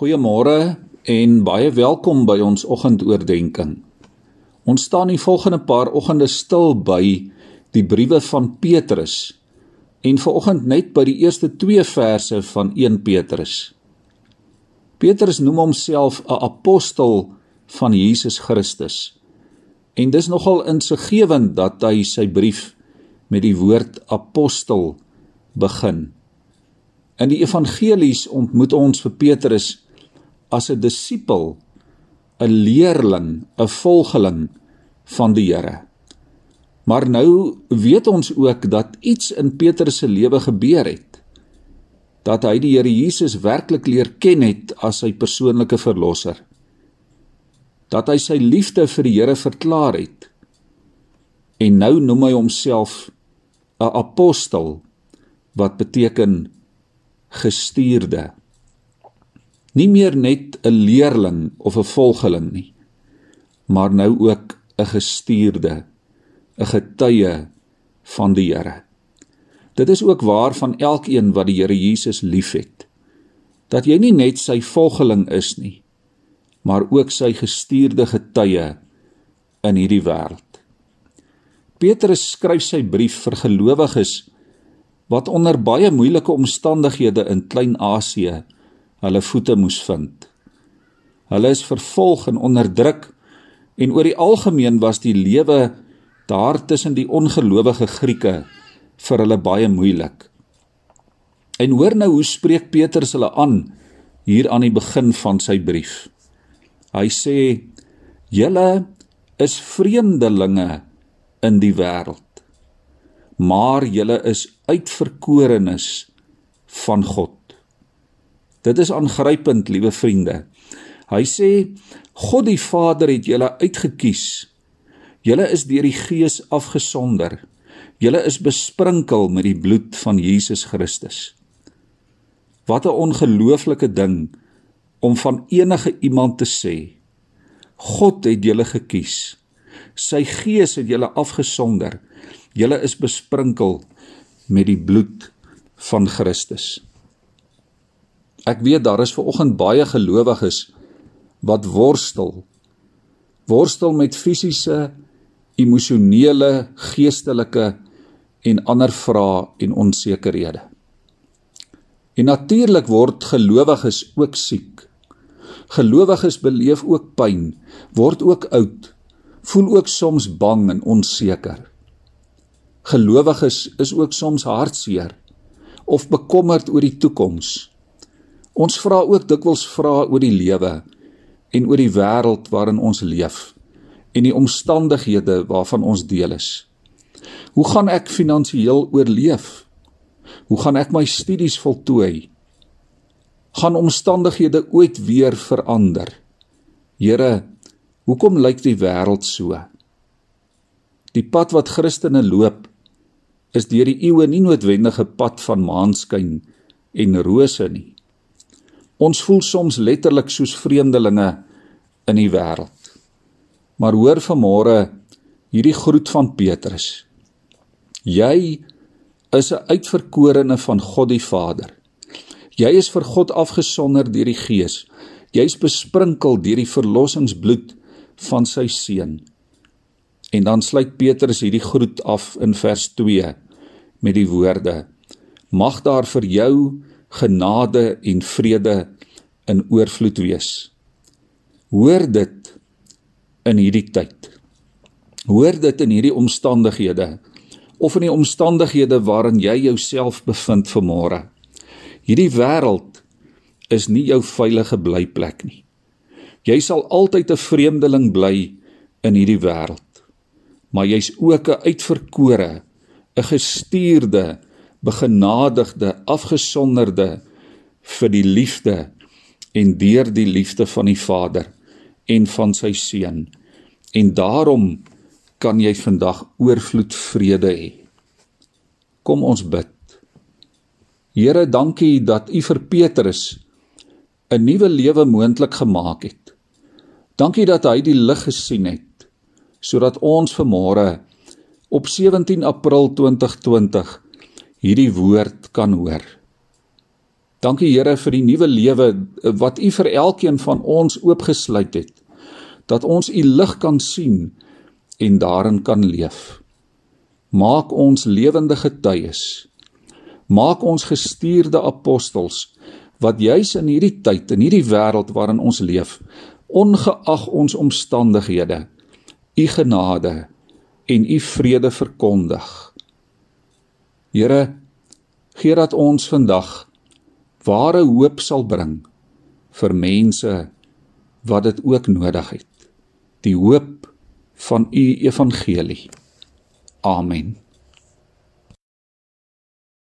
Goeiemôre en baie welkom by ons oggendoordenkings. Ons staan die volgende paar oggende stil by die briewe van Petrus en vanoggend net by die eerste 2 verse van 1 Petrus. Petrus noem homself 'n apostel van Jesus Christus. En dis nogal insiggewend dat hy sy brief met die woord apostel begin. In die evangelies ontmoet ons vir Petrus as 'n disipel, 'n leerling, 'n volgeling van die Here. Maar nou weet ons ook dat iets in Petrus se lewe gebeur het. Dat hy die Here Jesus werklik leer ken het as sy persoonlike verlosser. Dat hy sy liefde vir die Here verklaar het. En nou noem hy homself 'n apostel wat beteken gestuurde nie meer net 'n leerling of 'n volgeling nie maar nou ook 'n gestuurde 'n getuie van die Here dit is ook waar van elkeen wat die Here Jesus liefhet dat jy nie net sy volgeling is nie maar ook sy gestuurde getuie in hierdie wêreld Petrus skryf sy brief vir gelowiges wat onder baie moeilike omstandighede in Klein-Asië hulle voete moes vind. Hulle is vervolg en onderdruk en oor die algemeen was die lewe daar tussen die ongelowige Grieke vir hulle baie moeilik. En hoor nou hoe spreek Petrus hulle aan hier aan die begin van sy brief. Hy sê: "Julle is vreemdelinge in die wêreld, maar julle is uitverkorenes van God." Dit is aangrypend, liewe vriende. Hy sê God die Vader het julle uitgekies. Julle is deur die Gees afgesonder. Julle is besprinkel met die bloed van Jesus Christus. Wat 'n ongelooflike ding om van enige iemand te sê. God het julle gekies. Sy Gees het julle afgesonder. Julle is besprinkel met die bloed van Christus. Ek weet daar is ver oggend baie gelowiges wat worstel. Worstel met fisiese, emosionele, geestelike en ander vrae en onsekerhede. En natuurlik word gelowiges ook siek. Gelowiges beleef ook pyn, word ook oud, voel ook soms bang en onseker. Gelowiges is ook soms hartseer of bekommerd oor die toekoms Ons vra ook dikwels vrae oor die lewe en oor die wêreld waarin ons leef en die omstandighede waarvan ons deel is. Hoe gaan ek finansiëel oorleef? Hoe gaan ek my studies voltooi? Gaan omstandighede ooit weer verander? Here, hoekom lyk die wêreld so? Die pad wat Christene loop is deur die eeue nie noodwendige pad van maanskyn en rose nie. Ons voel soms letterlik soos vreemdelinge in die wêreld. Maar hoor vanmôre hierdie groet van Petrus. Jy is 'n uitverkorene van God die Vader. Jy is vir God afgesonder deur die Gees. Jy's besprinkel deur die verlossingsbloed van sy seun. En dan sluit Petrus hierdie groet af in vers 2 met die woorde: Mag daar vir jou genade en vrede in oorvloed wees. Hoor dit in hierdie tyd. Hoor dit in hierdie omstandighede of in die omstandighede waarin jy jouself bevind vanmôre. Hierdie wêreld is nie jou veilige blyplek nie. Jy sal altyd 'n vreemdeling bly in hierdie wêreld. Maar jy's ook 'n uitverkore, 'n gestuurde, begenadigde, afgesonderde vir die liefde en deur die liefde van die Vader en van sy seun. En daarom kan jy vandag oorvloed vrede hê. Kom ons bid. Here, dankie dat U vir Petrus 'n nuwe lewe moontlik gemaak het. Dankie dat hy die lig gesien het sodat ons vanmôre op 17 April 2020 hierdie woord kan hoor. Dankie Here vir die nuwe lewe eh, wat U vir elkeen van ons oopgesluit het. Dat ons U lig kan sien en daarin kan leef. Maak ons lewende getuies. Maak ons gestuurde apostels wat juis in hierdie tyd in hierdie wêreld waarin ons leef, ongeag ons omstandighede, U genade en U vrede verkondig. Here, gee dat ons vandag ware hoop sal bring vir mense wat dit ook nodig het. Die hoop van u evangelie. Amen.